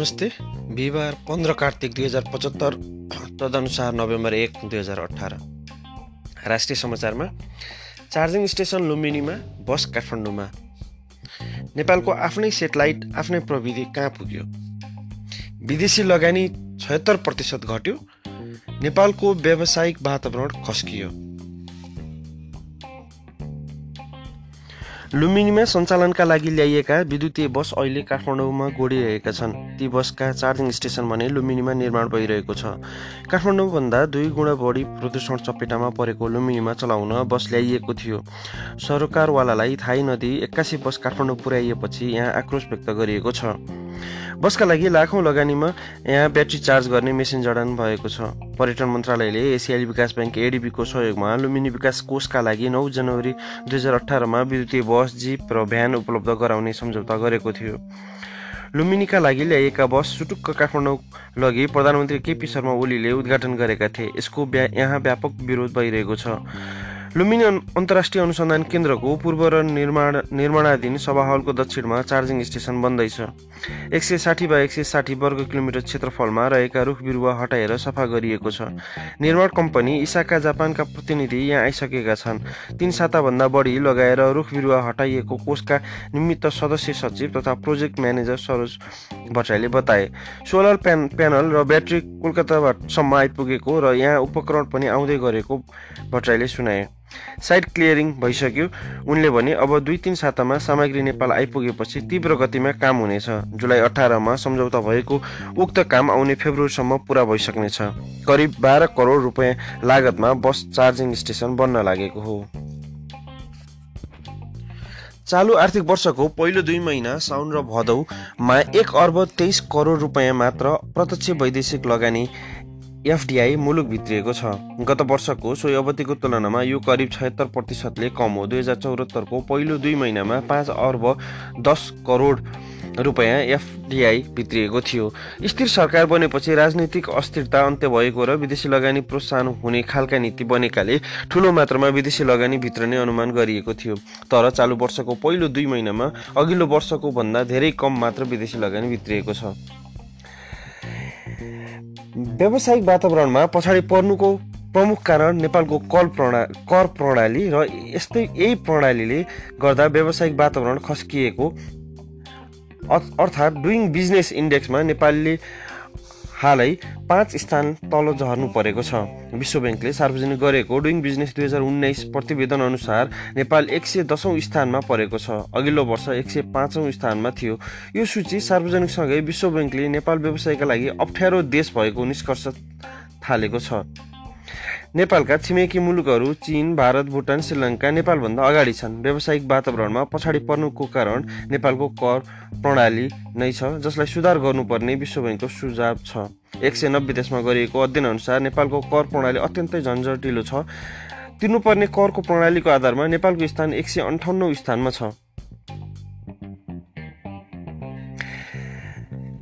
नमस्ते। बिहिबार पन्ध्र कार्तिक दुई हजार पचहत्तर तदनुसार नोभेम्बर एक दुई हजार अठार। राष्ट्रिय समाचारमा चार्जिङ स्टेसन लुम्बिनीमा बस काठमाडौँमा। नेपालको आफ्नै सेटेलाइट आफ्नै प्रविधि कहाँ पुग्यो? विदेशी लगानी छयत्तर प्रतिशत घट्यो। नेपालको व्यावसायिक वातावरण खस्कियो। लुम्बिनीमा सञ्चालनका लागि ल्याइएका विद्युतीय बस अहिले काठमाडौँमा गोडिरहेका छन्। ती बसका चार्जिङ स्टेसन भने लुम्बिनीमा निर्माण भइरहेको छ। काठमाडौँभन्दा दुई गुणा बढी प्रदूषण चपेटामा परेको लुम्बिनीमा चलाउन बस ल्याइएको थियो। सरकारवालालाई थाहै नदिई एक्कासी बस काठमाडौँ पुर्याइएपछि यहाँ आक्रोश व्यक्त गरिएको छ। बसका लागि लाखौँ लगानीमा यहाँ ब्याट्री चार्ज गर्ने मेसिन जडान भएको छ। पर्यटन मन्त्रालयले एसियाली विकास ब्याङ्क एडिबीको सहयोगमा लुम्बिनी विकास कोषका लागि नौ जनवरी दुई हजार अठारमा विद्युतीय बस जिप र भ्यान उपलब्ध गराउने सम्झौता गरेको थियो। लुम्बिनीका लागि ल्याइएका बस सुटुक्क काठमाडौँ लगी प्रधानमन्त्री केपी शर्मा ओलीले उद्घाटन गरेका थिए। यसको यहाँ व्यापक विरोध भइरहेको छ। लुम्बिनी अन्तर्राष्ट्रिय अनुसन्धान केन्द्रको पूर्व र निर्माण निर्माणाधीन सभा हलको दक्षिणमा चार्जिङ स्टेसन बन्दैछ। एक सय साठी वा एक सय साठी वर्ग किलोमिटर क्षेत्रफलमा रहेका रुख बिरुवा हटाएर सफा गरिएको छ। निर्माण कम्पनी इसाका जापानका प्रतिनिधि यहाँ आइसकेका छन्। तिन साताभन्दा बढी लगाएर रुख बिरुवा हटाइएको कोषका निमित्त सदस्य सचिव तथा प्रोजेक्ट म्यानेजर सरोज भट्टराईले बताए। सोलर प्यान प्यानल र ब्याट्री कोलकातासम्म आइपुगेको र यहाँ उपकरण पनि आउँदै गरेको भट्टराईले सुनाए। साइट क्लियरिङ भइसक्यो। उनले भने अब दुई तिन सातामा सामग्री नेपाल आइपुगेपछि तीव्र गतिमा काम हुनेछ। जुलाई अठारमा सम्झौता भएको उक्त काम आउने फेब्रुअरीसम्म पुरा भइसक्नेछ। करिब बाह्र करोड रुपियाँ लागतमा बस चार्जिङ स्टेसन बन्न लागेको हो। चालु आर्थिक वर्षको पहिलो दुई महिना साउन र भदौमा एक अर्ब तेइस करोड रुपियाँ मात्र प्रत्यक्ष वैदेशिक लगानी एफडिआई मुलुक भित्रिएको छ। गत वर्षको सोही अवधिको तुलनामा यो करिब छयत्तर प्रतिशतले कम हो। दुई हजार चौहत्तरको पहिलो दुई महिनामा पाँच अर्ब दस करोड रुपियाँ एफडिआई भित्रिएको थियो। स्थिर सरकार बनेपछि राजनीतिक अस्थिरता अन्त्य भएको र विदेशी लगानी प्रोत्साहन हुने खालका नीति बनेकाले ठुलो मात्रामा विदेशी लगानी भित्रने अनुमान गरिएको थियो। तर चालु वर्षको पहिलो दुई महिनामा अघिल्लो वर्षको भन्दा धेरै कम मात्र विदेशी लगानी भित्रिएको छ। व्यावसायिक वातावरणमा पछाडि पर्नुको प्रमुख कारण नेपालको कल प्रणा कर प्रणाली र यस्तै यही प्रणालीले गर्दा व्यावसायिक वातावरण खस्किएको अर्थात् डुइङ बिजनेस इन्डेक्समा नेपालले हालै पाँच स्थान तल झर्नु परेको छ। विश्व ब्याङ्कले सार्वजनिक गरेको डुइङ बिजनेस दुई हजार उन्नाइस प्रतिवेदन अनुसार नेपाल एक सय दसौँ स्थानमा परेको छ। अघिल्लो वर्ष एक सय पाँचौँ स्थानमा थियो। यो सूची सार्वजनिकसँगै विश्व ब्याङ्कले नेपाल व्यवसायका लागि अप्ठ्यारो देश भएको निष्कर्ष थालेको छ। नेपालका छिमेकी मुलुकहरू चीन भारत भुटान श्रीलङ्का नेपालभन्दा अगाडि छन्। व्यावसायिक वातावरणमा पछाडि पर्नुको कारण नेपालको कर प्रणाली नै छ जसलाई सुधार गर्नुपर्ने विश्व ब्याङ्कको सुझाव छ। एक सय नब्बे देशमा गरिएको अध्ययन अनुसार नेपालको कर प्रणाली अत्यन्तै झन्झटिलो छ। तिर्नुपर्ने करको प्रणालीको आधारमा नेपालको स्थान एक सय अन्ठाउन्न स्थानमा छ।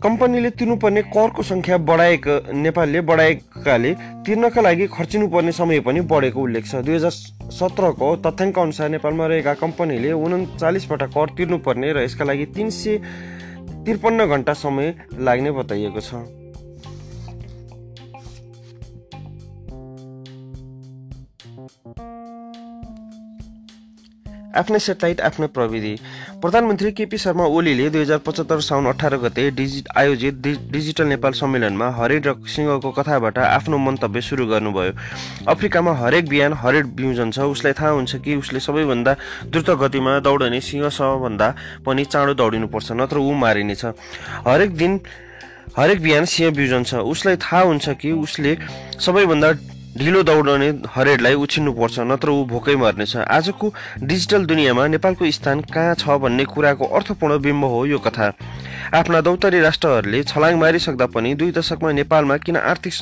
कम्पनीले तिर्नुपर्ने करको सङ्ख्या बढाएका नेपालले बढाएकाले तिर्नका लागि खर्चिनुपर्ने समय पनि बढेको उल्लेख छ। दुई हजार सत्रको तथ्याङ्क अनुसार नेपालमा रहेका कम्पनीले उन्चालिसवटा कर तिर्नुपर्ने र यसका लागि तिन सय त्रिपन्न घन्टा समय लाग्ने बताइएको छ। आफ्नै सेटेलाइट आफ्नै प्रविधि। प्रधानमन्त्री केपी शर्मा ओलीले दुई हजार पचहत्तर साउन अठार गते डिजि आयोजित डिजिटल नेपाल सम्मेलनमा हरिण र सिंहको कथाबाट आफ्नो मन्तव्य सुरु गर्नुभयो। अफ्रिकामा हरेक बिहान हरेक बिउजन्छ उसलाई थाहा हुन्छ कि उसले सबैभन्दा द्रुत गतिमा दौडने सिंहसँगभन्दा पनि चाँडो दौडिनुपर्छ नत्र ऊ मारिनेछ। हरेक दिन हरेक बिहान सिंह बिउजन्छ उसलाई थाहा हुन्छ कि उसले सबैभन्दा ढिलो दौडने हरेडलाई उछिन्नुपर्छ नत्र ऊ भोकै मर्नेछ। आजको डिजिटल दुनियाँमा नेपालको स्थान कहाँ छ भन्ने कुराको अर्थपूर्ण बिम्ब हो यो कथा। आफ्ना दौतरी राष्ट्रहरूले छलाङ मारिसक्दा पनि दुई दशकमा नेपालमा किन आर्थिक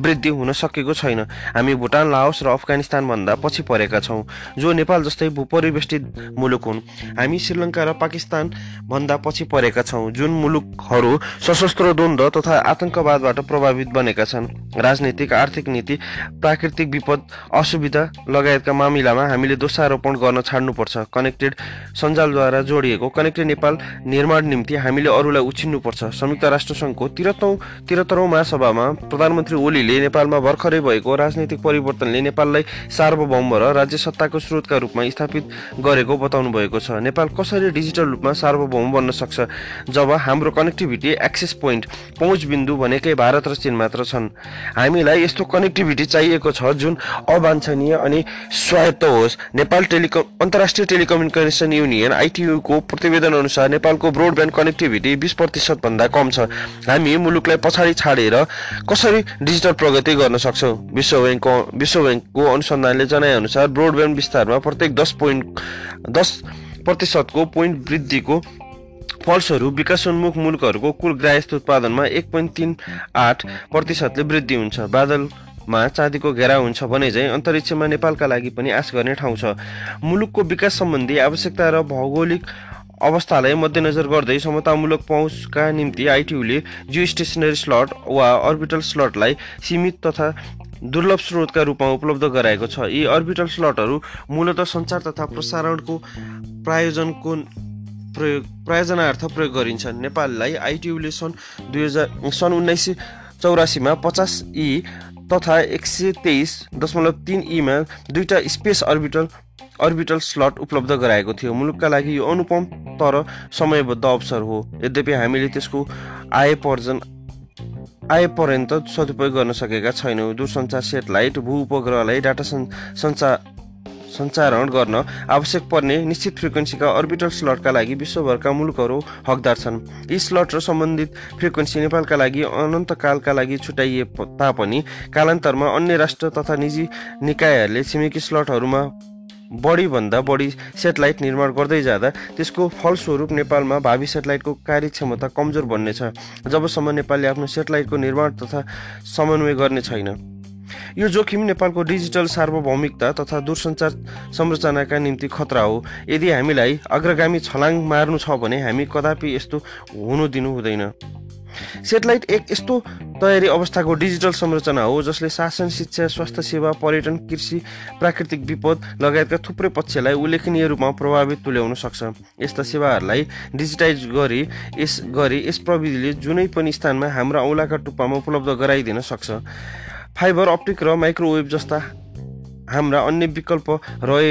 वृद्धि हुन सकेको छैन। हामी भुटान लाओस र अफगानिस्तानभन्दा पछि परेका छौँ जो नेपाल जस्तै भूपरिवेष्टित मुलुक हुन्। हामी श्रीलङ्का र पाकिस्तानभन्दा पछि परेका छौँ जुन मुलुकहरू सशस्त्र द्वन्द्व तथा आतङ्कवादबाट प्रभावित बनेका छन्। राजनीतिक आर्थिक नीति प्राकृतिक विपद असुविधा लगायतका मामिलामा हामीले दोषारोपण गर्न छाड्नुपर्छ। कनेक्टेड सञ्जालद्वारा जोडिएको कनेक्टेड नेपाल निर्माण निम्ति हामीले अरूलाई उछिन्नुपर्छ। संयुक्त राष्ट्रसङ्घको तिरतौँ तिरत्तरौँ महासभामा प्रधानमन्त्री ओलीले नेपालमा भर्खरै भएको राजनैतिक परिवर्तनले नेपाललाई सार्वभौम र राज्य सत्ताको स्रोतका रूपमा स्थापित गरेको बताउनु भएको छ। नेपाल कसरी डिजिटल रूपमा सार्वभौम बन्न सक्छ? जब हाम्रो कनेक्टिभिटी एक्सेस पोइन्ट पहुँच बिन्दु भनेकै भारत र चीन मात्र छन्। हामीलाई यस्तो कनेक्टिभिटी चाहिएको छ जुन अवाञ्छनीय अनि स्वायत्त होस्। नेपाल टेलिकम अन्तर्राष्ट्रिय टेलिकम्युनिकेसन युनियन आइटियुको प्रतिवेदन अनुसार नेपालको ब्रोडब्यान्ड कनेक्टिभिटी बिस प्रतिशतभन्दा कम छ। हामी मुलुकलाई पछाडि छाडेर कसरी डिजिटल प्रगति गर्न सक्छौँ। विश्व ब्याङ्कको विश्व ब्याङ्कको अनुसन्धानले जनाएअनुसार ब्रोडब्यान्ड विस्तारमा प्रत्येक दस पोइन्ट दस प्रतिशतको पोइन्ट वृद्धिको फलस्वरूप विकासोन्मुख मुलुकहरूको कुल ग्राहस्थ उत्पादनमा एक पोइन्ट तिन आठ प्रतिशतले वृद्धि हुन्छ। बादलमा चाँदीको घेरा हुन्छ भने चाहिँ अन्तरिक्षमा नेपालका लागि पनि आश गर्ने ठाउँ छ। मुलुकको विकास सम्बन्धी आवश्यकता र भौगोलिक अवस्थालाई मध्यनजर गर्दै समतामूलक पहुँचका निम्ति आइटियुले जियो स्टेसनरी स्लट वा अर्बिटल स्लटलाई सीमित तथा दुर्लभ स्रोतका रूपमा उपलब्ध गराएको छ। यी अर्बिटल स्लटहरू मूलत सञ्चार तथा प्रसारणको प्रायोजनको प्रयोग प्रायोजनार्थ प्रयोग गरिन्छ नेपाललाई आइटियुले सन् दुई हजार सन् उन्नाइस सय चौरासीमा पचास ई तथा एक सय तेइस दशमलव तिन इमा दुईवटा स्पेस अर्बिटल अर्बिटल स्लट उपलब्ध गराएको थियो। मुलुकका लागि यो अनुपम तर समयबद्ध अवसर हो। यद्यपि हामीले त्यसको आय पर्जन आएपर्यन्त सदुपयोग गर्न सकेका छैनौँ। दूरसञ्चार सेटेलाइट भू उपग्रहलाई डाटा सञ्चार सञ्चारण गर्न आवश्यक पर्ने निश्चित फ्रिक्वेन्सीका अर्बिटल स्लटका लागि विश्वभरका मुलुकहरू हकदार छन्। यी स्लट र सम्बन्धित फ्रिक्वेन्सी नेपालका लागि अनन्तकालका लागि छुट्याइए तापनि कालान्तरमा अन्य राष्ट्र तथा निजी निकायहरूले छिमेकी स्लटहरूमा बढीभन्दा बढी सेटेलाइट निर्माण गर्दै जाँदा त्यसको फलस्वरूप नेपालमा भावी सेटेलाइटको कार्यक्षमता कमजोर बन्नेछ। जबसम्म नेपालले आफ्नो सेटेलाइटको निर्माण तथा समन्वय गर्ने छैन। यो जोखिम नेपालको डिजिटल सार्वभौमिकता तथा दूरसञ्चार संरचनाका निम्ति खतरा हो। यदि हामीलाई अग्रगामी छलाङ मार्नु छ भने हामी कदापि यस्तो हुनु दिनु हुँदैन। सेटेलाइट एक यस्तो तयारी अवस्थाको डिजिटल संरचना हो जसले शासन शिक्षा स्वास्थ्य सेवा पर्यटन कृषि प्राकृतिक विपद लगायतका थुप्रै पक्षलाई उल्लेखनीय रूपमा प्रभावित तुल्याउन सक्छ। यस्ता सेवाहरूलाई डिजिटाइज गरी यस गरी यस प्रविधिले जुनै पनि स्थानमा हाम्रा औँलाका टुप्पामा उपलब्ध गराइदिन सक्छ। फाइबर अप्टिक र माइक्रोवेभ जस्ता हाम्रा अन्य विकल्प रहे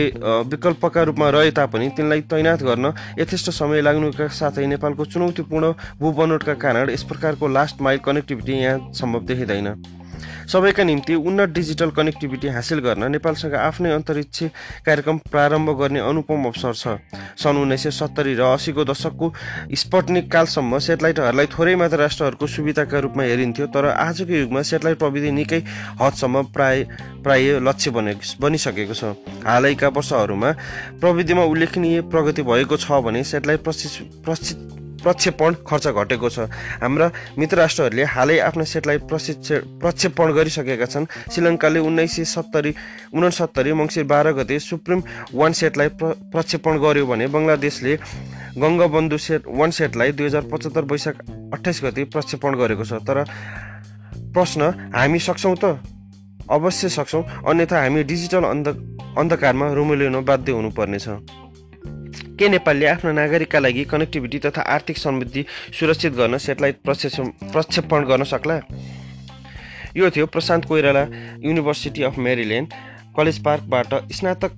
विकल्पका रूपमा रहे तापनि तिनलाई तैनात गर्न यथेष्ट समय लाग्नुका साथै नेपालको चुनौतीपूर्ण भूबनोटका कारण यस प्रकारको लास्ट माइल कनेक्टिभिटी यहाँ सम्भव देखिँदैन। सबैका निम्ति उन्नत डिजिटल कनेक्टिभिटी हासिल गर्न नेपालसँग आफ्नै अन्तरिक्ष कार्यक्रम प्रारम्भ गर्ने अनुपम अवसर छ। सन् उन्नाइस सय सत्तरी र असीको दशकको स्पटनिक कालसम्म सेटेलाइटहरूलाई थोरै मात्र राष्ट्रहरूको सुविधाका रूपमा हेरिन्थ्यो तर आजको युगमा सेटेलाइट प्रविधि निकै हदसम्म प्राय प्राय लक्ष्य बने बनिसकेको छ। हालैका वर्षहरूमा प्रविधिमा उल्लेखनीय प्रगति भएको छ भने सेटेलाइट प्रशिक्षित प्रक्षेपण खर्च घटेको छ। हाम्रा मित्र राष्ट्रहरूले हालै आफ्ना सेटलाई प्रशिक्षण प्रक्षेपण गरिसकेका छन्। श्रीलङ्काले उन्नाइस सय सत्तरी उनसत्तरी मङ्सिर बाह्र गते सुप्रिम वान सेटलाई प्र प्रक्षेपण गर्यो भने बङ्गलादेशले गङ्गबन्धु सेट वान सेटलाई दुई हजार पचहत्तर वैशाख अठाइस गते प्रक्षेपण गरेको छ। तर प्रश्न हामी सक्छौँ त? अवश्य सक्छौँ। अन्यथा हामी डिजिटल अन्ध अन्धकारमा रुमेलिन बाध्य हुनुपर्नेछ। के नेपालले आफ्नो नागरिकका लागि कनेक्टिभिटी तथा आर्थिक समृद्धि सुरक्षित गर्न सेटेलाइट प्रक्षेप प्रक्षेपण गर्न सक्ला? यो थियो Prashant Koirala university of Maryland college पार्कबाट स्नातक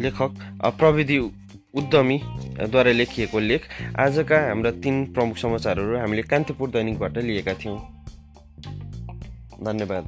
लेखक प्रविधि उद्यमीद्वारा लेखिएको लेख। आजका हाम्रा तिन प्रमुख समाचारहरू हामीले कान्तिपुर दैनिकबाट लिएका थियौँ। धन्यवाद।